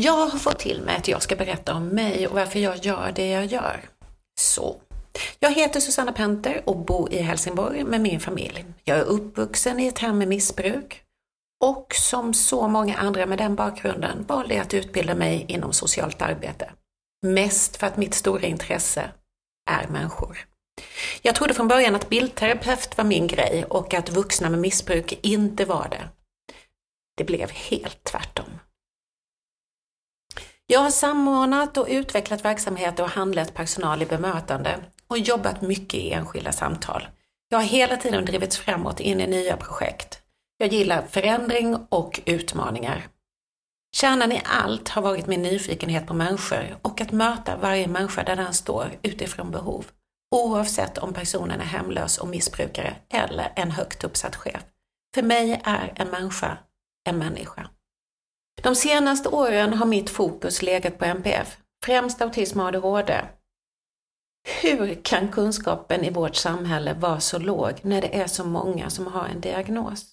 Jag har fått till mig att jag ska berätta om mig och varför jag gör det jag gör. Så. Jag heter Susanna Penter och bor i Helsingborg med min familj. Jag är uppvuxen i ett hem med missbruk och som så många andra med den bakgrunden valde jag att utbilda mig inom socialt arbete. Mest för att mitt stora intresse är människor. Jag trodde från början att bildterapeut var min grej och att vuxna med missbruk inte var det. Det blev helt tvärtom. Jag har samordnat och utvecklat verksamheter och handlett personal i bemötande och jobbat mycket i enskilda samtal. Jag har hela tiden drivits framåt in i nya projekt. Jag gillar förändring och utmaningar. Kärnan i allt har varit min nyfikenhet på människor och att möta varje människa där den står utifrån behov. Oavsett om personen är hemlös och missbrukare eller en högt uppsatt chef. För mig är en människa en människa. De senaste åren har mitt fokus legat på NPF, främst autism och ADHD. Hur kan kunskapen i vårt samhälle vara så låg när det är så många som har en diagnos?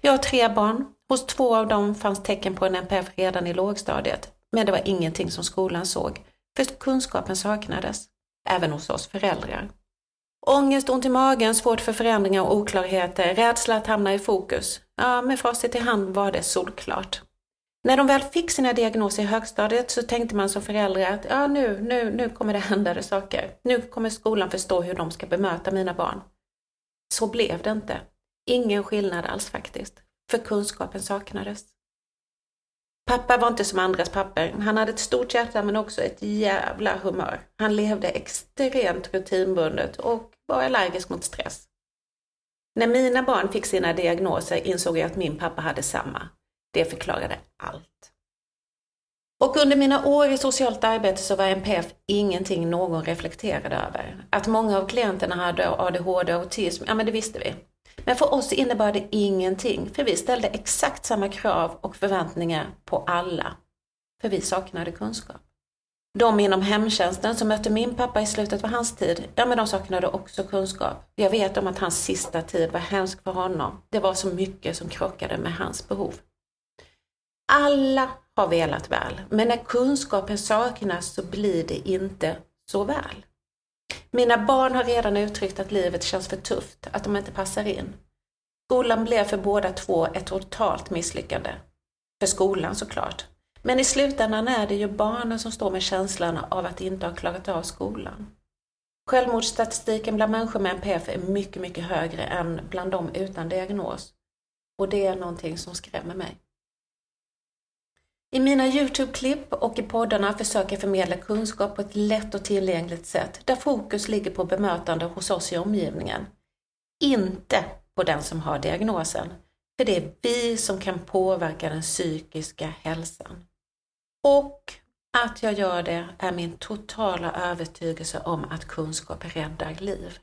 Jag har tre barn. Hos två av dem fanns tecken på en NPF redan i lågstadiet, men det var ingenting som skolan såg, för kunskapen saknades, även hos oss föräldrar. Ångest, ont i magen, svårt för förändringar och oklarheter, rädsla att hamna i fokus. Ja, med facit i hand var det solklart. När de väl fick sina diagnoser i högstadiet så tänkte man som förälder att ja, nu, nu, nu kommer det hända saker. Nu kommer skolan förstå hur de ska bemöta mina barn. Så blev det inte. Ingen skillnad alls faktiskt, för kunskapen saknades. Pappa var inte som andras papper. Han hade ett stort hjärta men också ett jävla humör. Han levde extremt rutinbundet och var allergisk mot stress. När mina barn fick sina diagnoser insåg jag att min pappa hade samma. Det förklarade allt. Och under mina år i socialt arbete så var NPF ingenting någon reflekterade över. Att många av klienterna hade ADHD och autism, ja men det visste vi. Men för oss innebar det ingenting, för vi ställde exakt samma krav och förväntningar på alla. För vi saknade kunskap. De inom hemtjänsten som mötte min pappa i slutet av hans tid, ja men de saknade också kunskap. Jag vet om att hans sista tid var hemsk för honom. Det var så mycket som krockade med hans behov. Alla har velat väl, men när kunskapen saknas så blir det inte så väl. Mina barn har redan uttryckt att livet känns för tufft, att de inte passar in. Skolan blev för båda två ett totalt misslyckande. För skolan såklart. Men i slutändan är det ju barnen som står med känslan av att inte ha klarat av skolan. Självmordsstatistiken bland människor med NPF är mycket, mycket högre än bland dem utan diagnos. Och det är någonting som skrämmer mig. I mina Youtube-klipp och i poddarna försöker jag förmedla kunskap på ett lätt och tillgängligt sätt där fokus ligger på bemötande hos oss i omgivningen. Inte på den som har diagnosen, för det är vi som kan påverka den psykiska hälsan. Och att jag gör det är min totala övertygelse om att kunskap räddar liv.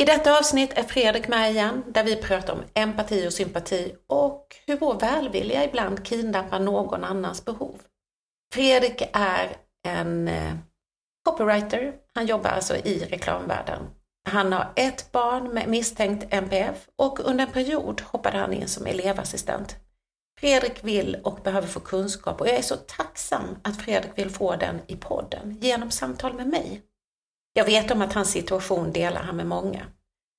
I detta avsnitt är Fredrik med igen, där vi pratar om empati och sympati och hur vår välvilja ibland kidnappar någon annans behov. Fredrik är en eh, copywriter, han jobbar alltså i reklamvärlden. Han har ett barn med misstänkt NPF och under en period hoppade han in som elevassistent. Fredrik vill och behöver få kunskap och jag är så tacksam att Fredrik vill få den i podden genom samtal med mig. Jag vet om att hans situation delar han med många.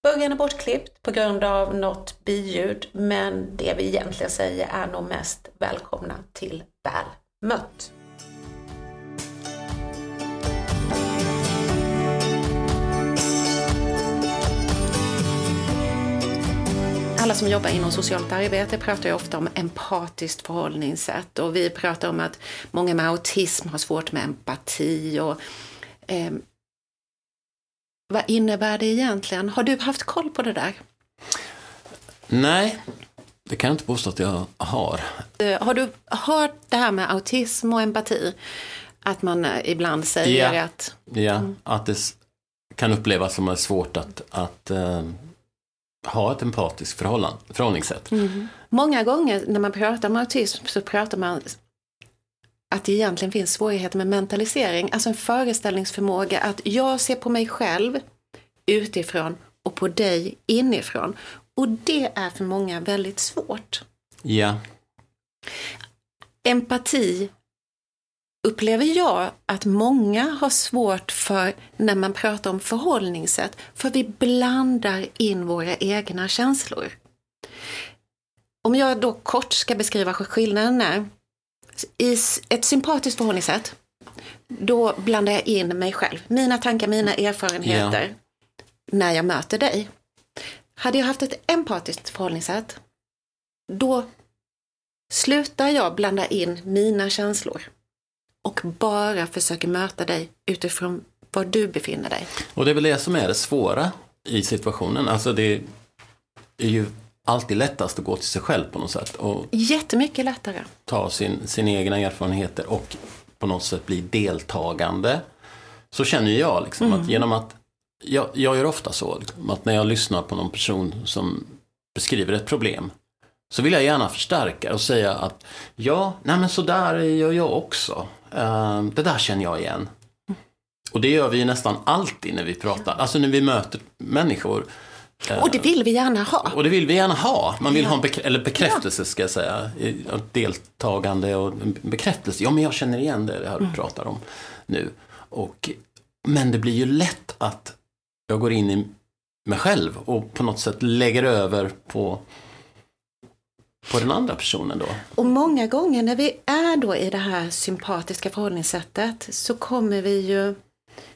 Början är bortklippt på grund av något biljud, men det vi egentligen säger är nog mest välkomna till Väl mött. alla som jobbar inom socialt arbete pratar ju ofta om empatiskt förhållningssätt och vi pratar om att många med autism har svårt med empati och eh, vad innebär det egentligen? Har du haft koll på det där? Nej, det kan jag inte påstå att jag har. Eh, har du hört det här med autism och empati? Att man eh, ibland säger ja. att... Ja, mm. att det kan upplevas som svårt att, att uh, ha ett empatiskt förhållningssätt. Mm. Många gånger när man pratar om autism så pratar man att det egentligen finns svårigheter med mentalisering, alltså en föreställningsförmåga att jag ser på mig själv utifrån och på dig inifrån. Och det är för många väldigt svårt. Ja. Empati upplever jag att många har svårt för när man pratar om förhållningssätt, för vi blandar in våra egna känslor. Om jag då kort ska beskriva skillnaden är, i ett sympatiskt förhållningssätt, då blandar jag in mig själv, mina tankar, mina erfarenheter, ja. när jag möter dig. Hade jag haft ett empatiskt förhållningssätt, då slutar jag blanda in mina känslor och bara försöker möta dig utifrån var du befinner dig. Och det är väl det som är det svåra i situationen. Alltså det är ju alltid lättast att gå till sig själv på något sätt. Och Jättemycket lättare. Ta sin, sina egna erfarenheter och på något sätt bli deltagande. Så känner jag liksom mm. att genom att jag, jag gör ofta så, liksom, att när jag lyssnar på någon person som beskriver ett problem så vill jag gärna förstärka och säga att ja, nej men så där gör jag också. Uh, det där känner jag igen. Och det gör vi nästan alltid när vi pratar, alltså när vi möter människor. Och det vill vi gärna ha. Och det vill vi gärna ha. Man vill ja. ha en bekrä eller bekräftelse ska jag säga. Deltagande och bekräftelse. Ja, men jag känner igen det, det här du mm. pratar om nu. Och, men det blir ju lätt att jag går in i mig själv och på något sätt lägger över på på den andra personen då? Och många gånger när vi är då i det här sympatiska förhållningssättet så kommer vi ju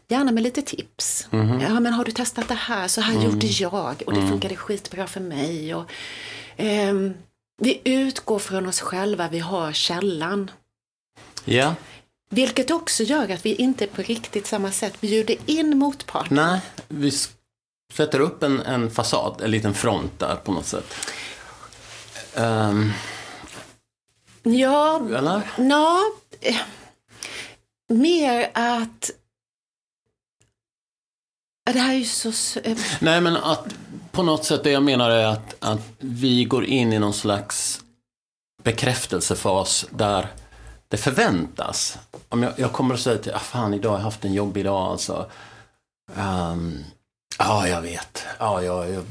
gärna med lite tips. Mm. Ja, men har du testat det här? Så här mm. gjorde jag och det mm. funkade skitbra för mig. Och, eh, vi utgår från oss själva, vi har källan. Ja. Vilket också gör att vi inte på riktigt samma sätt bjuder in motparten. Nej, vi sätter upp en, en fasad, en liten front där på något sätt. Um, ja, eller? Ja, mer att det här är ju så... Eh, Nej, men att på något sätt det jag menar är att, att vi går in i någon slags bekräftelsefas där det förväntas. Om jag, jag kommer att säga till, ah, fan idag har jag haft en jobbig dag alltså. Um, ja, jag vet. Ja, jag, jag,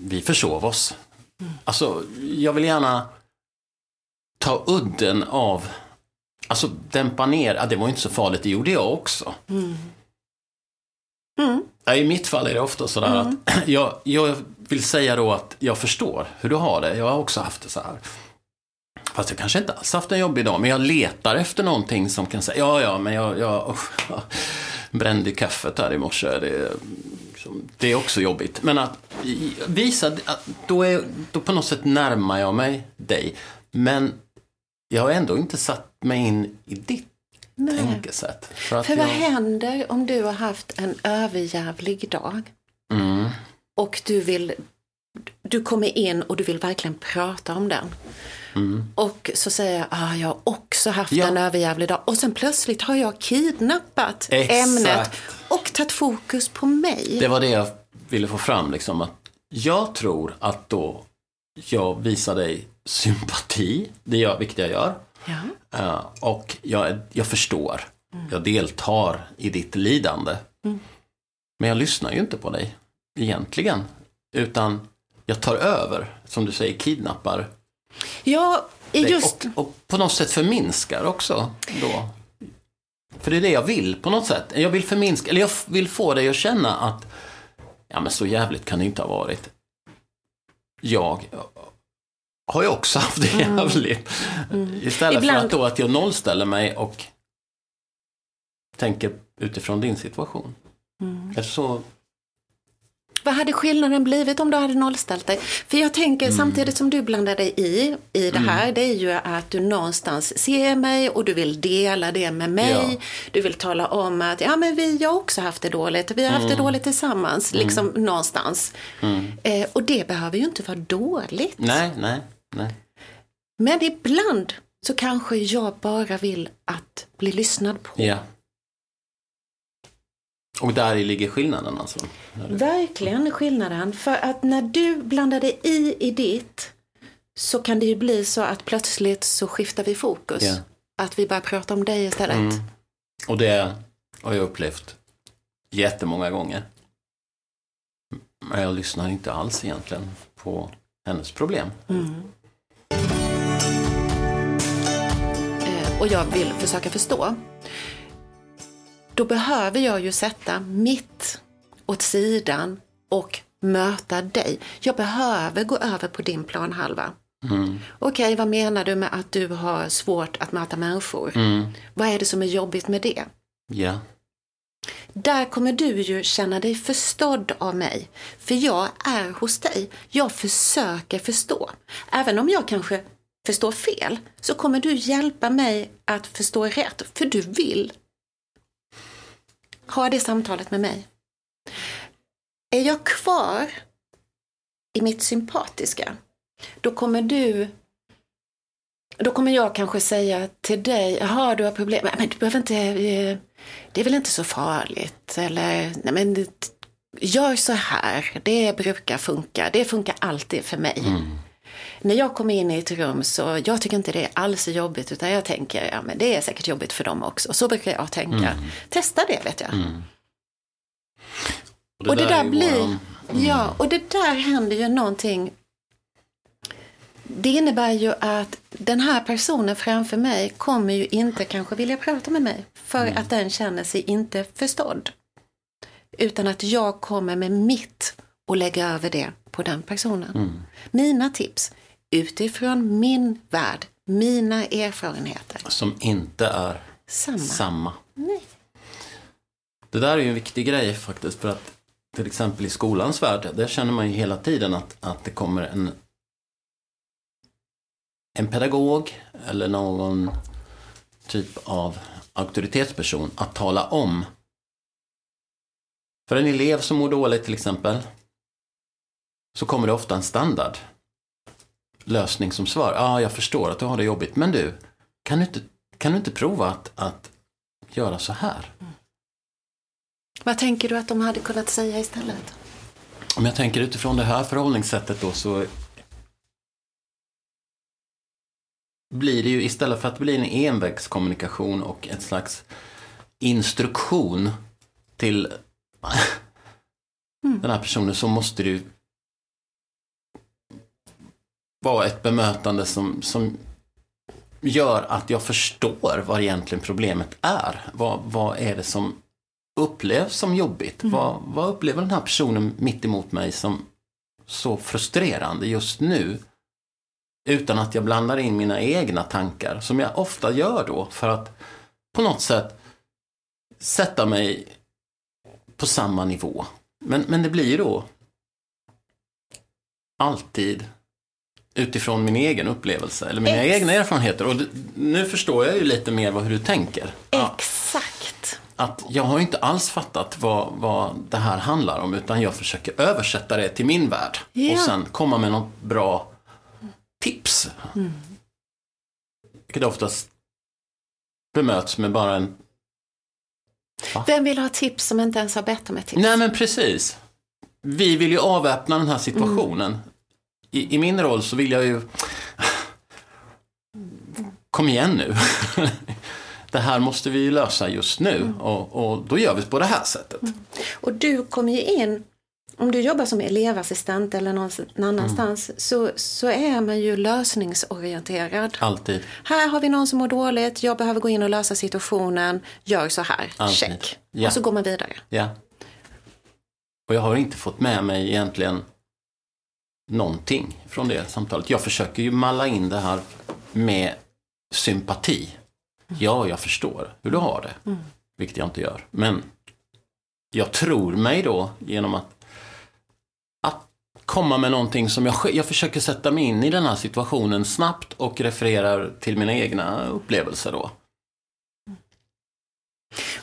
vi försov oss. Mm. Alltså, jag vill gärna ta udden av, alltså dämpa ner, ja, det var inte så farligt, det gjorde jag också. Mm. Mm. I mitt fall är det ofta sådär mm. att jag, jag vill säga då att jag förstår hur du har det, jag har också haft det så här. Fast jag kanske inte alls haft en jobbig dag, men jag letar efter någonting som kan säga, ja, ja, men jag, jag oh, brände kaffet här i morse. Det, det är också jobbigt. Men att visa, då, är, då på något sätt närmar jag mig dig. Men jag har ändå inte satt mig in i ditt Nej. tänkesätt. För, för vad jag... händer om du har haft en överjävlig dag? Mm. Och du vill, du kommer in och du vill verkligen prata om den. Mm. Och så säger jag, ah, jag har också haft ja. en överjävlig dag. Och sen plötsligt har jag kidnappat Exakt. ämnet och tagit fokus på mig. Det var det jag ville få fram, liksom, att jag tror att då jag visar dig sympati, det gör, vilket jag gör. Ja. Uh, och jag, jag förstår. Mm. Jag deltar i ditt lidande. Mm. Men jag lyssnar ju inte på dig egentligen. Utan jag tar över, som du säger, kidnappar Ja, just... Och, och på något sätt förminskar också då. För det är det jag vill på något sätt. Jag vill förminska, eller jag vill få dig att känna att ja men så jävligt kan det inte ha varit. Jag har ju också haft det mm. jävligt. Mm. Istället Ibland... för att då att jag nollställer mig och tänker utifrån din situation. Mm. Är det så vad hade skillnaden blivit om du hade nollställt dig? För jag tänker mm. samtidigt som du blandar dig i, i det här, mm. det är ju att du någonstans ser mig och du vill dela det med mig. Ja. Du vill tala om att, ja men vi har också haft det dåligt, vi har haft mm. det dåligt tillsammans, mm. liksom någonstans. Mm. Eh, och det behöver ju inte vara dåligt. Nej, nej, nej. Men ibland så kanske jag bara vill att bli lyssnad på. Ja. Och där ligger skillnaden alltså? Verkligen skillnaden. För att när du blandar dig i i ditt så kan det ju bli så att plötsligt så skiftar vi fokus. Yeah. Att vi börjar prata om dig istället. Mm. Och det har jag upplevt jättemånga gånger. Men jag lyssnar inte alls egentligen på hennes problem. Mm. Eh, och jag vill försöka förstå, då behöver jag ju sätta mitt åt sidan och möta dig. Jag behöver gå över på din planhalva. Mm. Okej, okay, vad menar du med att du har svårt att möta människor? Mm. Vad är det som är jobbigt med det? Ja. Där kommer du ju känna dig förstådd av mig. För jag är hos dig. Jag försöker förstå. Även om jag kanske förstår fel så kommer du hjälpa mig att förstå rätt. För du vill ha det samtalet med mig. Är jag kvar i mitt sympatiska, då kommer du då kommer jag kanske säga till dig, jaha du har problem, men du behöver inte, eh, det är väl inte så farligt, eller nej men gör så här, det brukar funka, det funkar alltid för mig. Mm. När jag kommer in i ett rum så jag tycker inte det är alls jobbigt utan jag tänker, ja men det är säkert jobbigt för dem också. Så brukar jag tänka. Mm. Testa det vet jag. Mm. Och det, där, är blir, våran- ja, och det där händer ju någonting. Det innebär ju att den här personen framför mig kommer ju inte kanske vilja prata med mig. För att den känner sig inte förstådd. Utan att jag kommer med mitt och lägger över det på den personen. Mm. Mina tips utifrån min värld, mina erfarenheter. Som inte är Samma. samma. Nej. Det där är ju en viktig grej faktiskt för att till exempel i skolans värld, där känner man ju hela tiden att, att det kommer en en pedagog eller någon typ av auktoritetsperson att tala om för en elev som mår dåligt till exempel så kommer det ofta en standard lösning som svar. Ja, ah, jag förstår att du har det jobbigt, men du, kan du inte, kan du inte prova att, att göra så här? Vad tänker du att de hade kunnat säga istället? Om jag tänker utifrån det här förhållningssättet då så blir det ju istället för att blir en envägskommunikation och ett slags instruktion till den här personen så måste det ju vara ett bemötande som, som gör att jag förstår vad egentligen problemet är. Vad, vad är det som upplevs som jobbigt? Vad, vad upplever den här personen mitt emot mig som så frustrerande just nu? Utan att jag blandar in mina egna tankar, som jag ofta gör då, för att på något sätt sätta mig på samma nivå. Men, men det blir då alltid utifrån min egen upplevelse, eller mina Ex- egna erfarenheter. Och nu förstår jag ju lite mer vad, hur du tänker. Ja Exakt. att jag har inte alls fattat vad, vad det här handlar om utan jag försöker översätta det till min värld. Ja. Och sen komma med något bra tips. Vilket oftast bemöts med bara en... Vem vill ha tips som inte ens har bett om ett tips? Nej men precis. Vi vill ju avväpna den här situationen. I, I min roll så vill jag ju... Kom igen nu. det här måste vi ju lösa just nu. Och, och då gör vi på det här sättet. Och du kommer ju in, om du jobbar som elevassistent eller någon annanstans, så, så är man ju lösningsorienterad. Alltid. Här har vi någon som mår dåligt, jag behöver gå in och lösa situationen, gör så här, Alltid. check. Ja. Och så går man vidare. Ja. Och jag har inte fått med mig egentligen någonting från det samtalet. Jag försöker ju malla in det här med sympati. Ja, jag förstår hur du har det. Vilket jag inte gör. Men jag tror mig då genom att, att komma med någonting som jag, jag försöker sätta mig in i den här situationen snabbt och refererar till mina egna upplevelser då.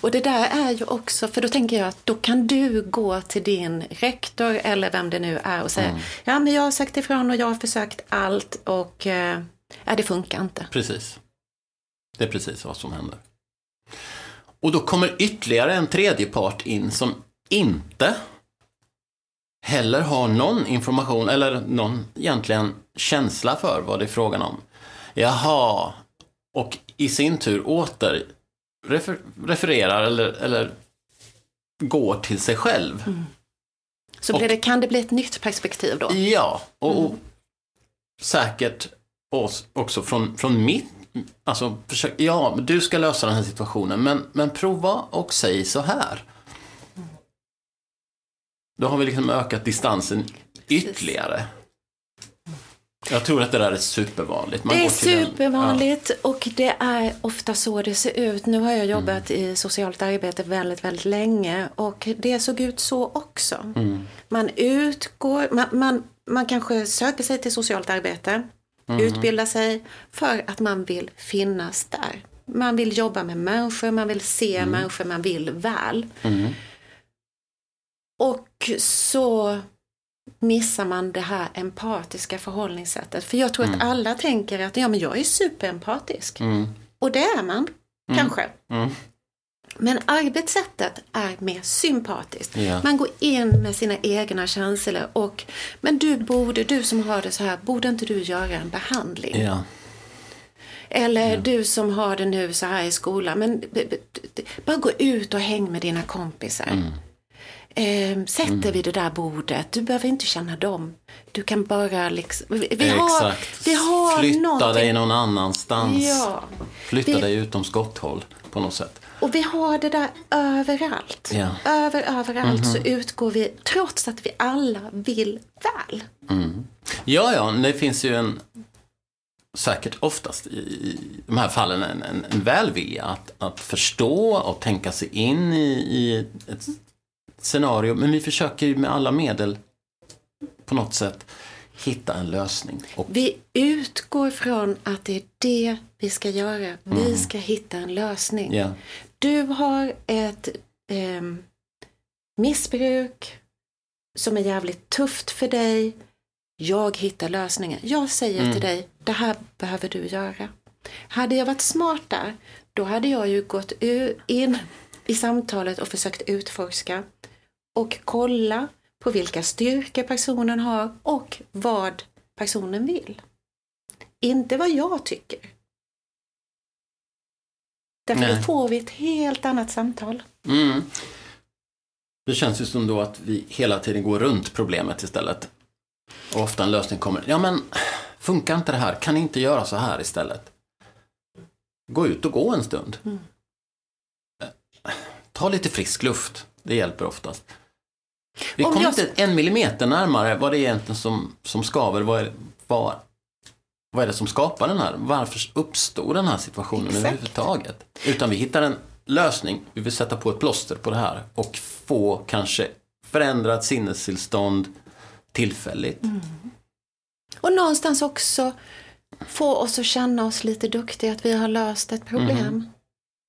Och det där är ju också, för då tänker jag att då kan du gå till din rektor eller vem det nu är och säga, Mm. ja men jag har sagt ifrån och jag har försökt allt och eh, ja, det funkar inte. Precis. Det är precis vad som händer. Och då kommer ytterligare en tredje part in som inte heller har någon information eller någon egentligen känsla för vad det är frågan om. Jaha, och i sin tur åter refer refererar eller, eller går till sig själv. Så Och- det, kan det bli ett nytt perspektiv då? Ja, och, och säkert också från, från mitt, alltså, försök, ja, du ska lösa den här situationen, men, men prova och säg så här. Då har vi liksom ökat distansen ytterligare. Jag tror att det där är supervanligt. Man det är supervanligt den, ja. och det är ofta så det ser ut. Nu har jag jobbat mm. i socialt arbete väldigt, väldigt länge och det såg ut så också. Mm. Man utgår, man, man, man kanske söker sig till socialt arbete, mm. utbildar sig för att man vill finnas där. Man vill jobba med människor, man vill se mm. människor, man vill väl. Mm. Och så missar man det här empatiska förhållningssättet. För jag tror mm. att alla tänker att ja, men jag är superempatisk. Mm. Och det är man, mm. kanske. Mm. Men arbetssättet är mer sympatiskt. Yeah. Man går in med sina egna känslor och men du borde, du som har det så här, borde inte du göra en behandling? Yeah. Eller yeah. du som har det nu så här i skolan, men bara gå ut och häng med dina kompisar. Mm. Eh, sätter mm. vi det där bordet, du behöver inte känna dem. Du kan bara liksom... Vi, vi har, vi har Flytta någonting. dig någon annanstans. Ja. Flytta vi... dig utom skotthåll på något sätt. Och vi har det där överallt. Ja. Över, överallt mm -hmm. så mhm. utgår vi, trots att vi alla vill väl. Mm. Ja, ja, det finns ju en, säkert oftast i, i de här fallen, en, en, en välvilja att, att förstå och tänka sig in i, i ett scenario. Men vi försöker ju med alla medel på något sätt hitta en lösning. Och... Vi utgår från att det är det vi ska göra. Vi mm. ska hitta en lösning. Yeah. Du har ett eh, missbruk som är jävligt tufft för dig. Jag hittar lösningen. Jag säger mm. till dig, det här behöver du göra. Hade jag varit smart där, då hade jag ju gått in i samtalet och försökt utforska och kolla på vilka styrkor personen har och vad personen vill. Inte vad jag tycker. Därför Nej. då får vi ett helt annat samtal. Mm. Det känns ju som då att vi hela tiden går runt problemet istället. Och ofta en lösning kommer. Ja men, funkar inte det här? Kan ni inte göra så här istället? Gå ut och gå en stund. Mm. Ta lite frisk luft. Det hjälper oftast. Vi kommer jag... inte en millimeter närmare vad det är egentligen som, som skaver. Vad är, vad, vad är det som skapar den här? Varför uppstår den här situationen Exakt. överhuvudtaget? Utan vi hittar en lösning. Vi vill sätta på ett plåster på det här och få kanske förändrat sinnestillstånd tillfälligt. Mm. Och någonstans också få oss att känna oss lite duktiga, att vi har löst ett problem.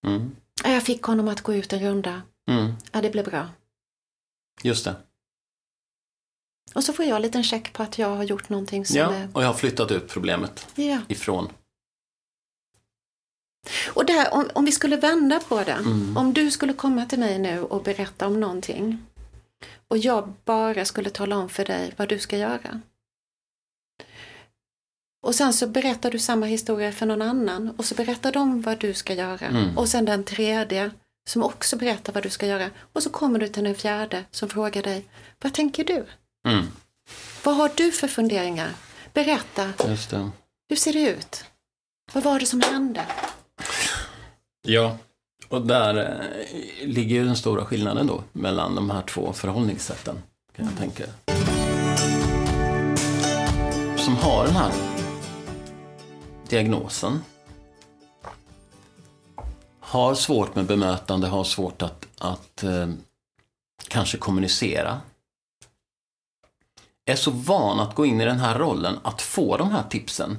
Mm. Mm. Jag fick honom att gå ut en runda. Mm. Ja, det blev bra. Just det. Och så får jag en liten check på att jag har gjort någonting som ja, är... och jag har flyttat ut problemet ja. ifrån. Och där, om, om vi skulle vända på det. Mm. Om du skulle komma till mig nu och berätta om någonting. Och jag bara skulle tala om för dig vad du ska göra. Och sen så berättar du samma historia för någon annan och så berättar de vad du ska göra. Mm. Och sen den tredje som också berättar vad du ska göra. Och så kommer du till den fjärde som frågar dig, vad tänker du? Mm. Vad har du för funderingar? Berätta. Hur ser det ut? Vad var det som hände? Ja, och där eh, ligger ju den stora skillnaden då mellan de här två förhållningssätten, kan jag tänka. Som har den här diagnosen har svårt med bemötande, har svårt att, att eh, kanske kommunicera. Är så van att gå in i den här rollen, att få de här tipsen.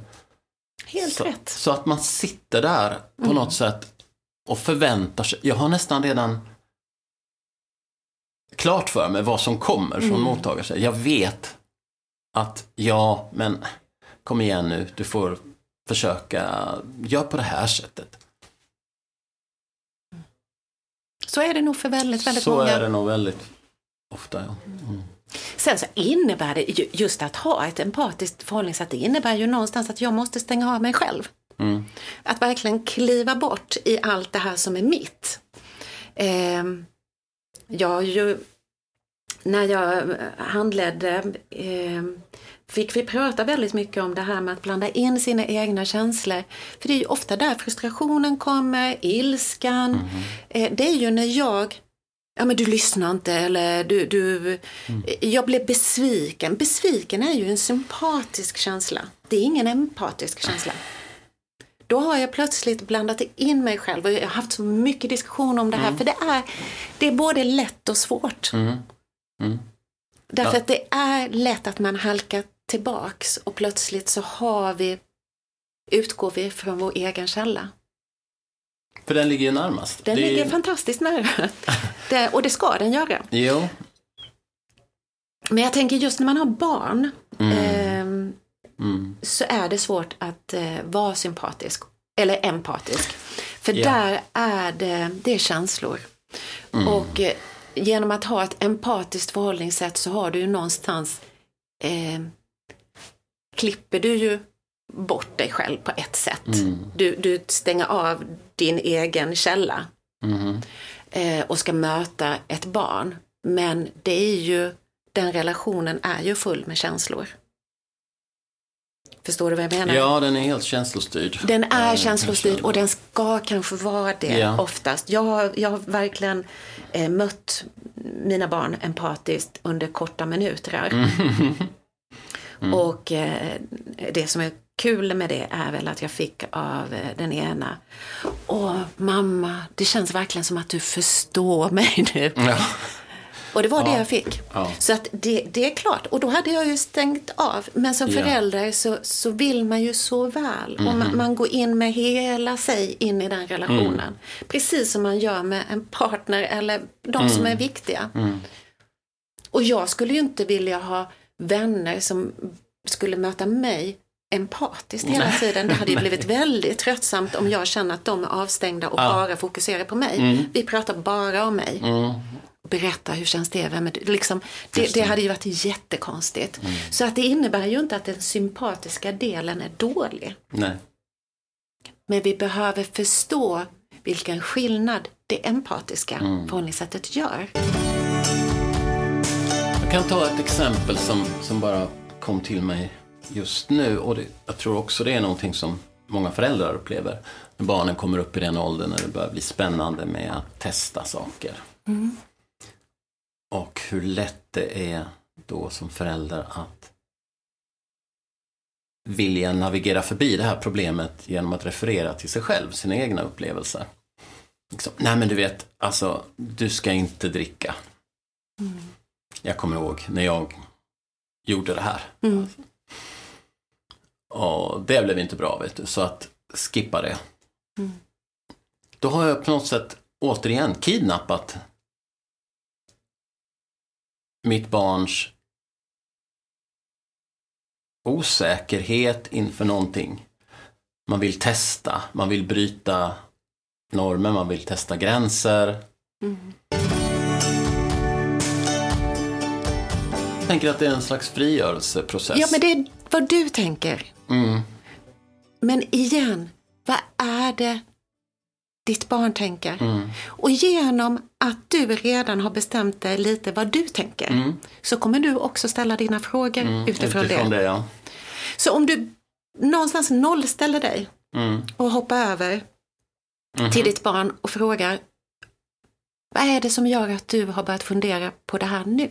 Helt så, rätt. Så att man sitter där på mm. något sätt och förväntar sig. Jag har nästan redan klart för mig vad som kommer från mm. mottagare. Jag vet att, ja, men kom igen nu, du får försöka, gör på det här sättet. Så är det nog för väldigt, väldigt så många. Så är det nog väldigt ofta, ja. Mm. Sen så innebär det, just att ha ett empatiskt förhållningssätt, det innebär ju någonstans att jag måste stänga av mig själv. Mm. Att verkligen kliva bort i allt det här som är mitt. Eh, jag ju, när jag handledde eh, fick vi prata väldigt mycket om det här med att blanda in sina egna känslor. För det är ju ofta där frustrationen kommer, ilskan. Mm. Det är ju när jag Ja men du lyssnar inte eller du, du mm. jag blev besviken. Besviken är ju en sympatisk känsla. Det är ingen empatisk känsla. Då har jag plötsligt blandat in mig själv och jag har haft så mycket diskussion om det här. Mm. För det är, det är både lätt och svårt. Mm. Mm. Därför ja. att det är lätt att man halkar tillbaks och plötsligt så har vi, utgår vi från vår egen källa. För den ligger ju närmast. Den det ligger är... fantastiskt nära. det, och det ska den göra. Jo. Men jag tänker just när man har barn mm. Eh, mm. så är det svårt att eh, vara sympatisk eller empatisk. För yeah. där är det, det är känslor. Mm. Och eh, genom att ha ett empatiskt förhållningssätt så har du ju någonstans eh, klipper du ju bort dig själv på ett sätt. Mm. Du, du stänger av din egen källa mm. eh, och ska möta ett barn. Men det är ju, den relationen är ju full med känslor. Förstår du vad jag menar? Ja, den är helt känslostyrd. Den är ja, känslostyrd och den ska kanske vara det ja. oftast. Jag har, jag har verkligen eh, mött mina barn empatiskt under korta minuter. Mm. Mm. Och eh, det som är kul med det är väl att jag fick av eh, den ena. Åh, mamma, det känns verkligen som att du förstår mig nu. Ja. Och det var ja. det jag fick. Ja. Så att det, det är klart. Och då hade jag ju stängt av. Men som förälder så, så vill man ju så väl. Mm. Och man, mhm. man, går in med hela sig in i den relationen. Mm. Precis som man gör med en partner eller de mm. som är viktiga. Mm. Och jag skulle ju inte vilja ha vänner som skulle möta mig empatiskt hela tiden. Det hade ju blivit väldigt tröttsamt om jag känner att de är avstängda och ja. bara fokuserar på mig. Mm. Vi pratar bara om mig. Mm. Berätta, hur känns det? Vem är? Liksom, det, det hade ju varit jättekonstigt. Mm. Så att det innebär ju inte att den sympatiska delen är dålig. Nej. Men vi behöver förstå vilken skillnad det empatiska mm. förhållningssättet gör. Kan ta ett exempel som, som bara kom till mig just nu. Och det, jag tror också det är någonting som många föräldrar upplever. När barnen kommer upp i den åldern när det börjar bli spännande med att testa saker. Mm. Och hur lätt det är då som förälder att vilja navigera förbi det här problemet genom att referera till sig själv, sina egna upplevelser. Liksom, Nej men du vet, alltså du ska inte dricka. Mm. Jag kommer ihåg när jag gjorde det här. Mm. Och det blev inte bra, vet du. Så att skippa det. Mm. Då har jag på något sätt återigen kidnappat mitt barns osäkerhet inför någonting. Man vill testa, man vill bryta normer, man vill testa gränser. Mm. Tänker att det är en slags frigörelseprocess. Ja, men det är vad du tänker. Mm. Men igen, vad är det ditt barn tänker? Mm. Och genom att du redan har bestämt dig lite vad du tänker mm. så kommer du också ställa dina frågor mm. utifrån, utifrån det. det ja. Så om du någonstans nollställer dig mm. och hoppar över -hmm. till ditt barn och frågar vad är det som gör att du har börjat fundera på det här nu?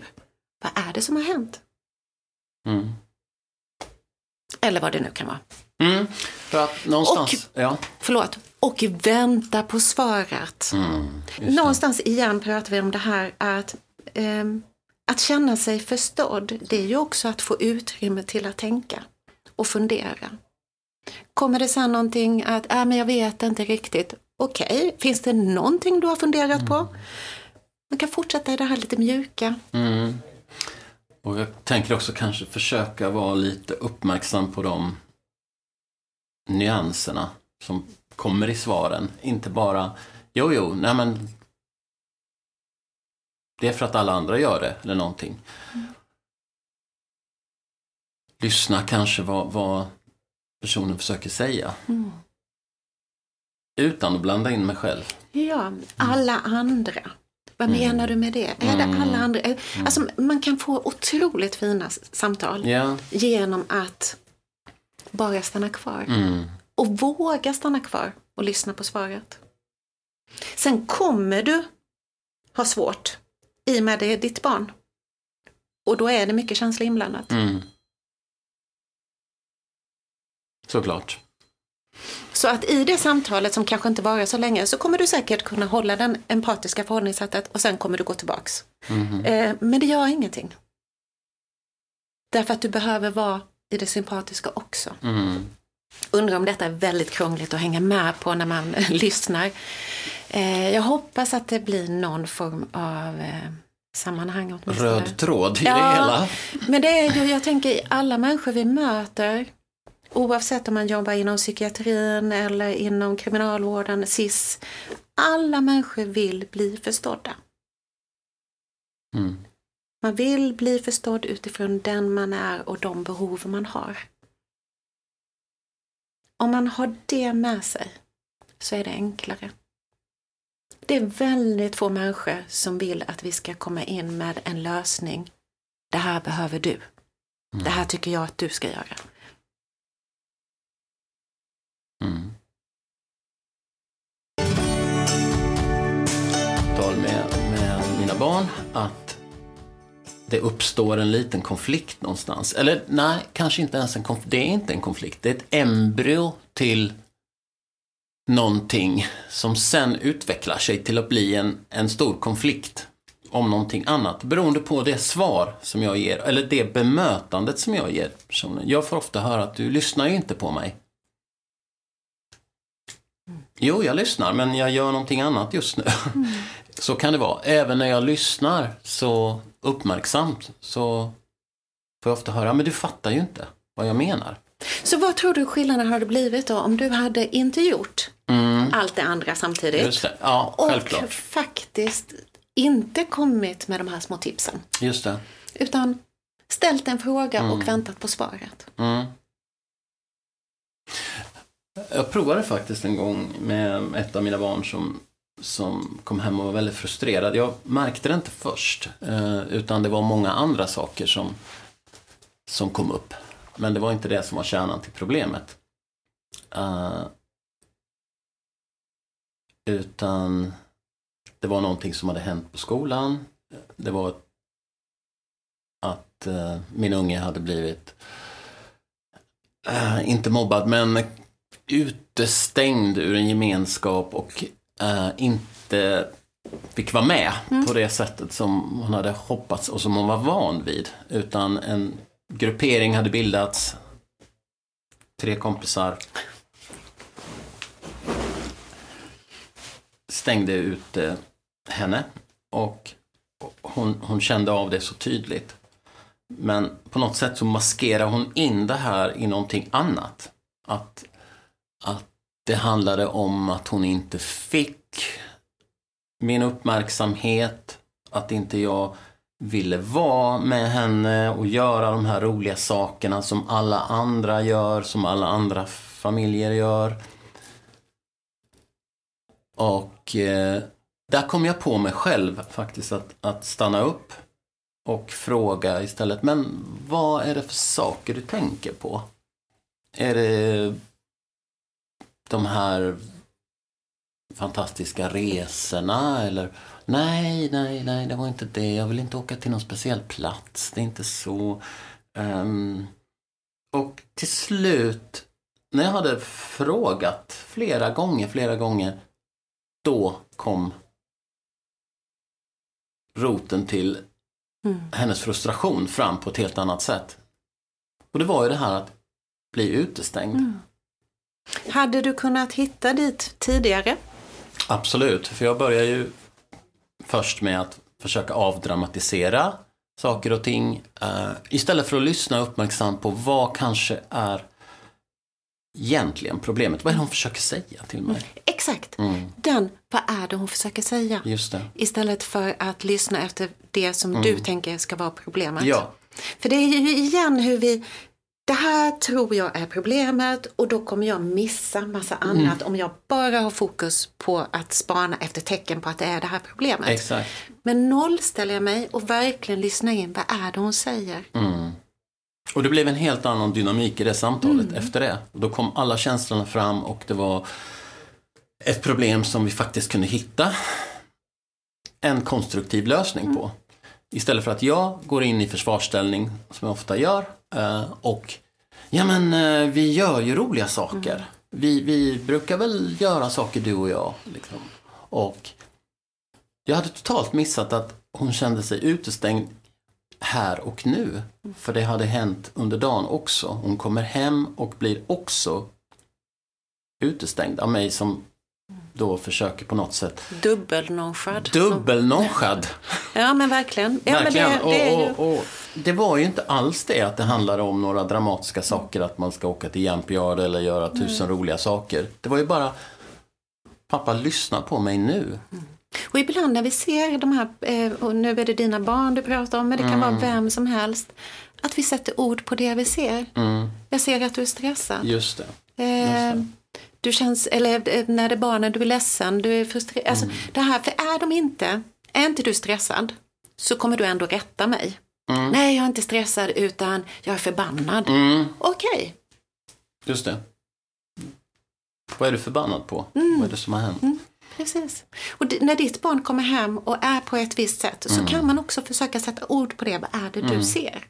Vad är det som har hänt? Mm. Eller vad det nu kan vara. Mm, för att någonstans, och, ja. Förlåt. Och vänta på svaret. Mm, någonstans igen pratar vi om det här att eh, att känna sig förstådd, det är ju också att få utrymme till att tänka och fundera. Kommer det sen någonting att, äh, men jag vet inte riktigt. Okej, okay. finns det någonting du har funderat mm. på? Man kan fortsätta i det här lite mjuka. Mm. Och jag tänker också kanske försöka vara lite uppmärksam på de nyanserna som kommer i svaren. Inte bara, jo, jo, nej men det är för att alla andra gör det eller någonting. Mm. Lyssna kanske vad, vad personen försöker säga. Mm. Utan att blanda in mig själv. Ja, alla andra. Vad menar du med det? Är det alla andra? Alltså, man kan få otroligt fina samtal Ja. genom att bara stanna kvar. Mm. Och våga stanna kvar och lyssna på svaret. Sen kommer du ha svårt i och med det är ditt barn. Och då är det mycket känsla inblandat. Mm. Såklart. Så att i det samtalet som kanske inte varar så länge så kommer du säkert kunna hålla den empatiska förhållningssättet och sen kommer du gå tillbaks. Eh, men det gör ingenting. Därför att du behöver vara i det sympatiska också. Mm. Undrar om detta är väldigt krångligt att hänga med på när man lyssnar. Eh, jag hoppas att det blir någon form av eh, sammanhang åtminstone. Röd tråd i Ja. det hela. Men det är ju, jag tänker alla människor vi möter, oavsett om man jobbar inom psykiatrin eller inom kriminalvården, SIS, alla människor vill bli förstådda. Mm. Man vill bli förstådd utifrån den man är och de behov man har. Om man har det med sig så är det enklare. Det är väldigt få människor som vill att vi ska komma in med en lösning. Det här behöver du. Det här tycker jag att du ska göra. Mm. Tal med, med mina barn att det uppstår en liten konflikt någonstans. Eller nej, kanske inte ens en konflikt. Det är inte en konflikt. Det är ett embryo till någonting som sen utvecklar sig till att bli en, en stor konflikt om någonting annat. Beroende på det svar som jag ger, eller det bemötandet som jag ger personen. Jag får ofta höra att du lyssnar ju inte på mig. Jo, jag lyssnar, men jag gör någonting annat just nu. Så kan det vara. Även när jag lyssnar så uppmärksamt så får jag ofta höra, men du fattar ju inte vad jag menar. Så vad tror du skillnaden hade blivit då om du hade inte gjort Mm, allt det andra samtidigt? det. Ja, och självklart. faktiskt inte kommit med de här små tipsen. Just det. Utan ställt en fråga och väntat på svaret. Mm. Jag provade faktiskt en gång med ett av mina barn som, som kom hem och var väldigt frustrerad. Jag märkte det inte först, eh, utan det var många andra saker som, som kom upp. Men det var inte det som var kärnan till problemet. Uh, utan det var någonting som hade hänt på skolan. Det var att uh, min unge hade blivit uh, inte mobbad, men utestängd ur en gemenskap och eh, inte fick vara med på det sättet som hon hade hoppats och som hon var van vid. Utan en gruppering hade bildats, tre kompisar stängde ut eh, henne och hon, hon kände av det så tydligt. Men på något sätt så maskerar hon in det här i någonting annat. Att, att det handlade om att hon inte fick min uppmärksamhet, att inte jag ville vara med henne och göra de här roliga sakerna som alla andra gör, som alla andra familjer gör. Och eh, där kom jag på mig själv faktiskt att, att stanna upp och fråga istället, men vad är det för saker du tänker på? Är det de här fantastiska resorna eller nej, nej, nej, det var inte det. Jag vill inte åka till någon speciell plats. Det är inte så. Ehm, och till slut, när jag hade frågat flera gånger, flera gånger, då kom roten till Mm. hennes frustration fram på ett helt annat sätt. Och det var ju det här att bli utestängd. Mm. Hade du kunnat hitta dit tidigare? Absolut, för jag börjar ju först med att försöka avdramatisera saker och ting eh, istället för att lyssna uppmärksamt på vad kanske är egentligen problemet. Vad är det hon försöker säga till mig? Exakt. Mm, Den, vad är det hon försöker säga? just det. Istället för att lyssna efter det som du tänker ska vara problemet. Ja, För det är ju igen hur vi det här tror jag är problemet och då kommer jag missa massa annat Mm. om jag bara har fokus på att spana efter tecken på att det är det här problemet. Exakt. Men nollställer jag mig och verkligen lyssnar in, vad är det hon säger? Mm. Och det blev en helt annan dynamik i det samtalet efter det. Då kom alla känslorna fram och det var ett problem som vi faktiskt kunde hitta en konstruktiv lösning på. Istället för att jag går in i försvarsställning, som jag ofta gör, eh, och ja men eh, vi gör ju roliga saker. Vi, vi brukar väl göra saker du och jag. Liksom. Och jag hade totalt missat att hon kände sig utestängd här och nu. För det hade hänt under dagen också. Hon kommer hem och blir också utestängd av mig som då försöker på något sätt Dubbelnonchad. dubbelnonchad. Ja men verkligen. Ja, Verkligen. Men det, det, och, och, och det var ju inte alls det att det handlade om några dramatiska saker, att man ska åka till Jamp Yard eller göra tusen roliga saker. Det var ju bara, pappa lyssna på mig nu. Och ibland när vi ser de här, eh, och nu är det dina barn du pratar om, men det kan vara vem som helst, att vi sätter ord på det vi ser. Mm, Jag ser att du är stressad. just det. Eh, du känns, eller eh, när det är barnen, du är ledsen, du är frustrerad. Alltså, Mm. det här, för är de inte, är inte du stressad så kommer du ändå rätta mig. Mm. Nej, jag är inte stressad utan jag är förbannad. Mm, Okej, just det. Vad är du förbannad på? Mm. Vad är det som har hänt? precis. Och när ditt barn kommer hem och är på ett visst sätt Mm. så kan man också försöka sätta ord på det. Vad är det du ser?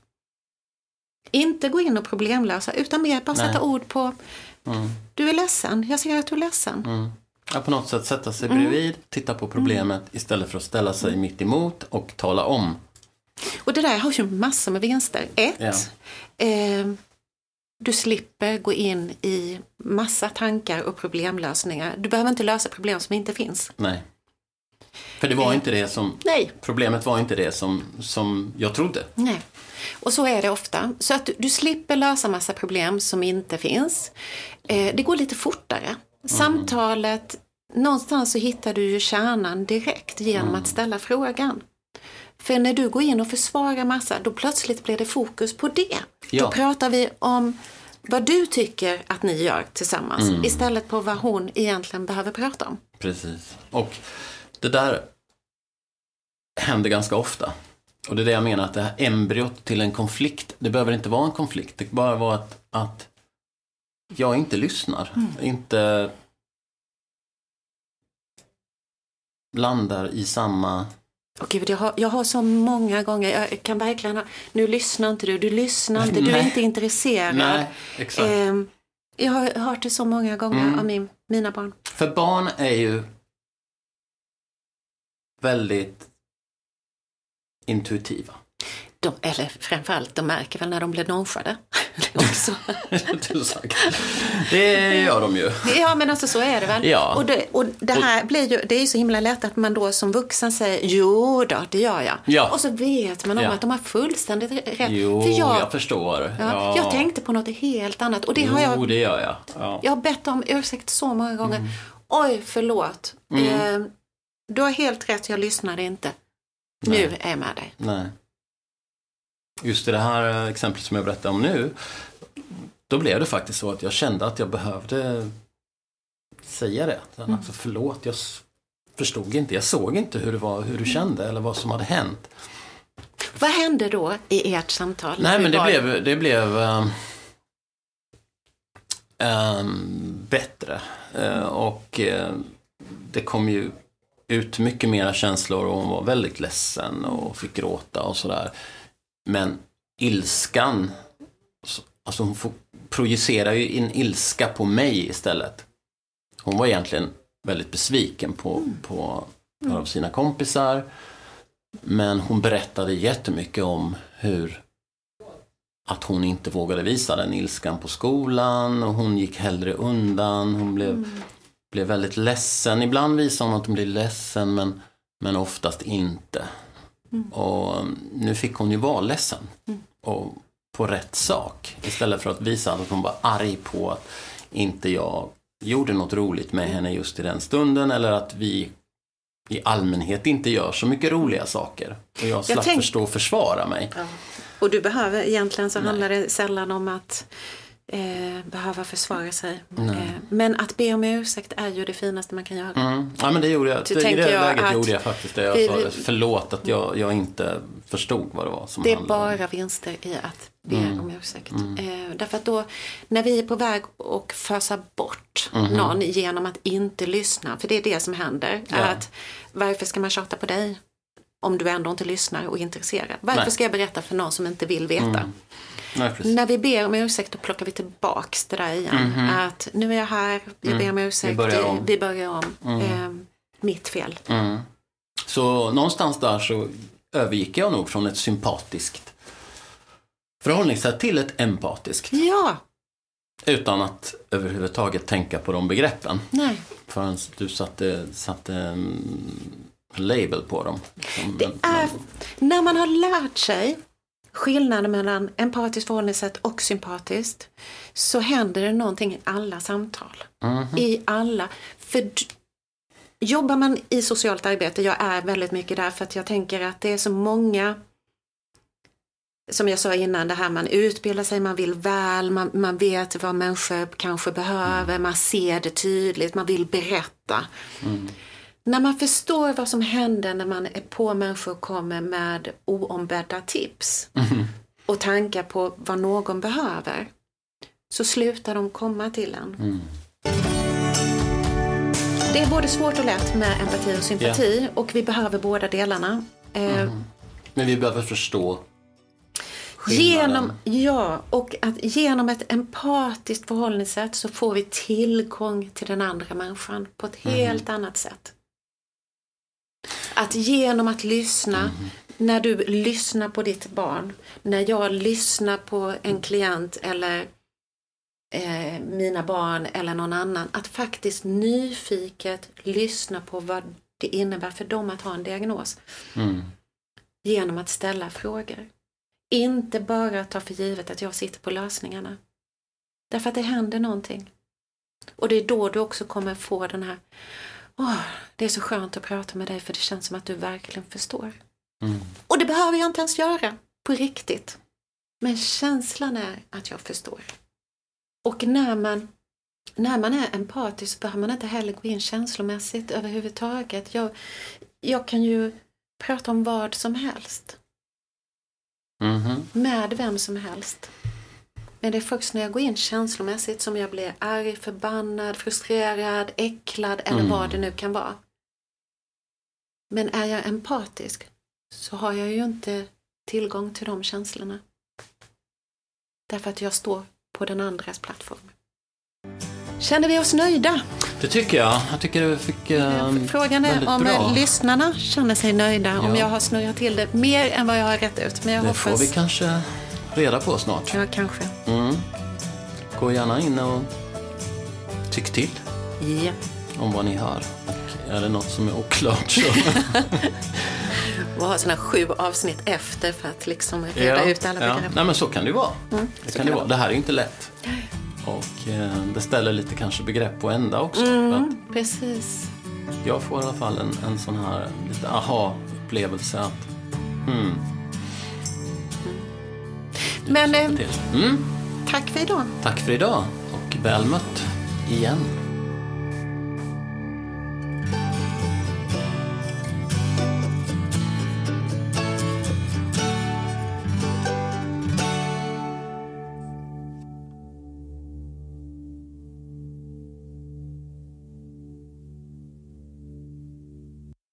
Inte gå in och problemlösa utan mer bara Nej. sätta ord på Mm. du är ledsen, jag ser att du är ledsen. Mm. Ja, på något sätt sätta sig Mm. bredvid, titta på problemet istället för att ställa sig mitt emot och tala om. Och det där har ju massor med vinster. Ett, Ja. eh, du slipper gå in i massa tankar och problemlösningar. Du behöver inte lösa problem som inte finns. Nej. För det var inte det som, Nej, problemet var inte det som, som jag trodde. nej. Och så är det ofta. Så att du, slipper lösa massa problem som inte finns. Eh, det går lite fortare. Samtalet, någonstans så hittar du ju kärnan direkt genom att ställa frågan. För när du går in och försvarar massa, då plötsligt blir det fokus på det. Ja. Då pratar vi om vad du tycker att ni gör tillsammans istället på vad hon egentligen behöver prata om. Precis. Och det där händer ganska ofta. Och det är det jag menar, att det här embryot till en konflikt, det behöver inte vara en konflikt. Det kan bara vara att, att jag inte lyssnar. Inte landar i samma... Och gud, jag, har, jag har så många gånger, jag kan verkligen ha, nu lyssnar inte du, du lyssnar inte, du är inte intresserad. Nej, exakt. Ehm, jag har hört det så många gånger Mm. av min, mina barn. För barn är ju väldigt intuitiva. De, eller framförallt, de märker väl när de blir nonchade. också. Det gör de ju. Ja, men alltså så är det väl. Ja. Och, det, och det här blir ju, det är ju så himla lätt att man då som vuxen säger jo då, det gör jag. Ja. Och så vet man om Ja. att de har fullständigt rätt. Jo, För jag, jag, förstår. ja, jag tänkte på något helt annat. Och det jo, har jag det gör jag. Ja. Jag har bett om ursäkt så många gånger. Mm. Oj, förlåt. Eh, du har helt rätt, jag lyssnade inte. Nu Nej. är jag med dig. Nej. Just i det här exemplet som jag berättade om nu, då blev det faktiskt så att jag kände att jag behövde säga det. Mm. Alltså, förlåt, jag förstod inte, jag såg inte hur, det var, hur du kände eller vad som hade hänt. Vad hände då i ert samtal? Nej, men det var blev, det blev ehm, ehm, bättre. Eh, och eh, det kom ju ut mycket mera känslor och hon var väldigt ledsen och fick gråta och sådär. Men ilskan, så- alltså hon får, projicerar ju in ilska på mig istället. Hon var egentligen väldigt besviken på, på några av sina kompisar. Men hon berättade jättemycket om hur att hon inte vågade visa den ilskan på skolan och hon gick hellre undan. Hon blev, blev väldigt ledsen. Ibland visade hon att hon blev ledsen men, men oftast inte. Och um, nu fick hon ju vara ledsen. Och på rätt sak. Istället för att visa att hon var arg på att inte jag gjorde något roligt med henne just i den stunden eller att vi i allmänhet inte gör så mycket roliga saker. Och jag slapp tänk- förstå och försvara mig. Och du behöver, egentligen så handlar det sällan om att eh, behöva försvara sig. Eh, men att be om ursäkt är ju det finaste man kan göra. Mm. Ja men det gjorde jag. Så Det, I det läget att gjorde jag faktiskt det. Jag vi- sa förlåt att jag, jag inte förstod vad det var som Det är bara vinster i att be Mm. om ursäkt. Eh, därför att då, när vi är på väg och fösa bort Mhm. någon genom att inte lyssna, för det är det som händer, Ja. att varför ska man tjata på dig om du ändå inte lyssnar och är intresserad? Varför Nej. ska jag berätta för någon som inte vill veta? Nej. När vi ber om ursäkt då plockar vi tillbaks det där igen. Att nu är jag här, vi ber om ursäkt, Mhm. Mm. börjar om. vi börjar om. Eh, mitt fel. Mm. Så någonstans där så övergick jag nog från ett sympatiskt förhållningssätt till ett empatiskt. Ja, Utan att överhuvudtaget tänka på de begreppen. nej. Förrän du satte, satte en label på dem. Det är, när man har lärt sig skillnaden mellan empatiskt förhållningssätt och sympatiskt så händer det någonting i alla samtal. Mhm. I alla. För jobbar man i socialt arbete, jag är väldigt mycket där för att jag tänker att det är så många som jag sa innan, det här man utbildar sig, man vill väl, man, man vet vad människor kanske behöver, man ser det tydligt, man vill berätta. När man förstår vad som händer när man är på människor och kommer med oombedda tips och tankar på vad någon behöver så slutar de komma till en. Det är både svårt och lätt med empati och sympati och vi behöver båda delarna. Eh, Men vi behöver förstå skillnaden. Genom, ja, och att genom ett empatiskt förhållningssätt så får vi tillgång till den andra människan på ett helt annat sätt. Att genom att lyssna, när du lyssnar på ditt barn, när jag lyssnar på en klient eller eh, mina barn eller någon annan, att faktiskt nyfiket lyssna på vad det innebär för dem att ha en diagnos Mm. genom att ställa frågor. Inte bara ta för givet att jag sitter på lösningarna. Därför att det händer någonting. Och det är då du också kommer få den här Åh, det är så skönt att prata med dig för det känns som att du verkligen förstår. Mm. Och det behöver jag inte ens göra, på riktigt. Men känslan är att jag förstår. Och när man, när man är empatisk behöver man inte heller gå in känslomässigt överhuvudtaget. Jag, jag kan ju prata om vad som helst Mhm. med vem som helst. Men det är först när jag går in känslomässigt som jag blir arg, förbannad, frustrerad, äcklad eller Mm. vad det nu kan vara. Men är jag empatisk så har jag ju inte tillgång till de känslorna. Därför att jag står på den andras plattform. Känner vi oss nöjda? Det tycker jag. Jag tycker du fick eh, Frågan är om bra. lyssnarna känner sig nöjda, om Ja. jag har snurrat till det mer än vad jag har rätt ut. Men jag Det hoppas... får vi kanske reda på snart. Ja, kanske. Mm. Gå gärna in och tyck till Ja. om vad ni hör. Och är det något som är oklart så... Och ha sådana sju avsnitt efter för att liksom reda ut alla ja. begrepp. Nej men så kan det ju vara. det Mm, så kan kan det det vara. Det här är ju inte lätt. Och eh, det ställer lite kanske begrepp på ända också. Mm, precis. jag får i alla fall en, en sån här lite aha-upplevelse att hmm, Men eh. Mm, tack för idag. tack för idag och väl mött igen.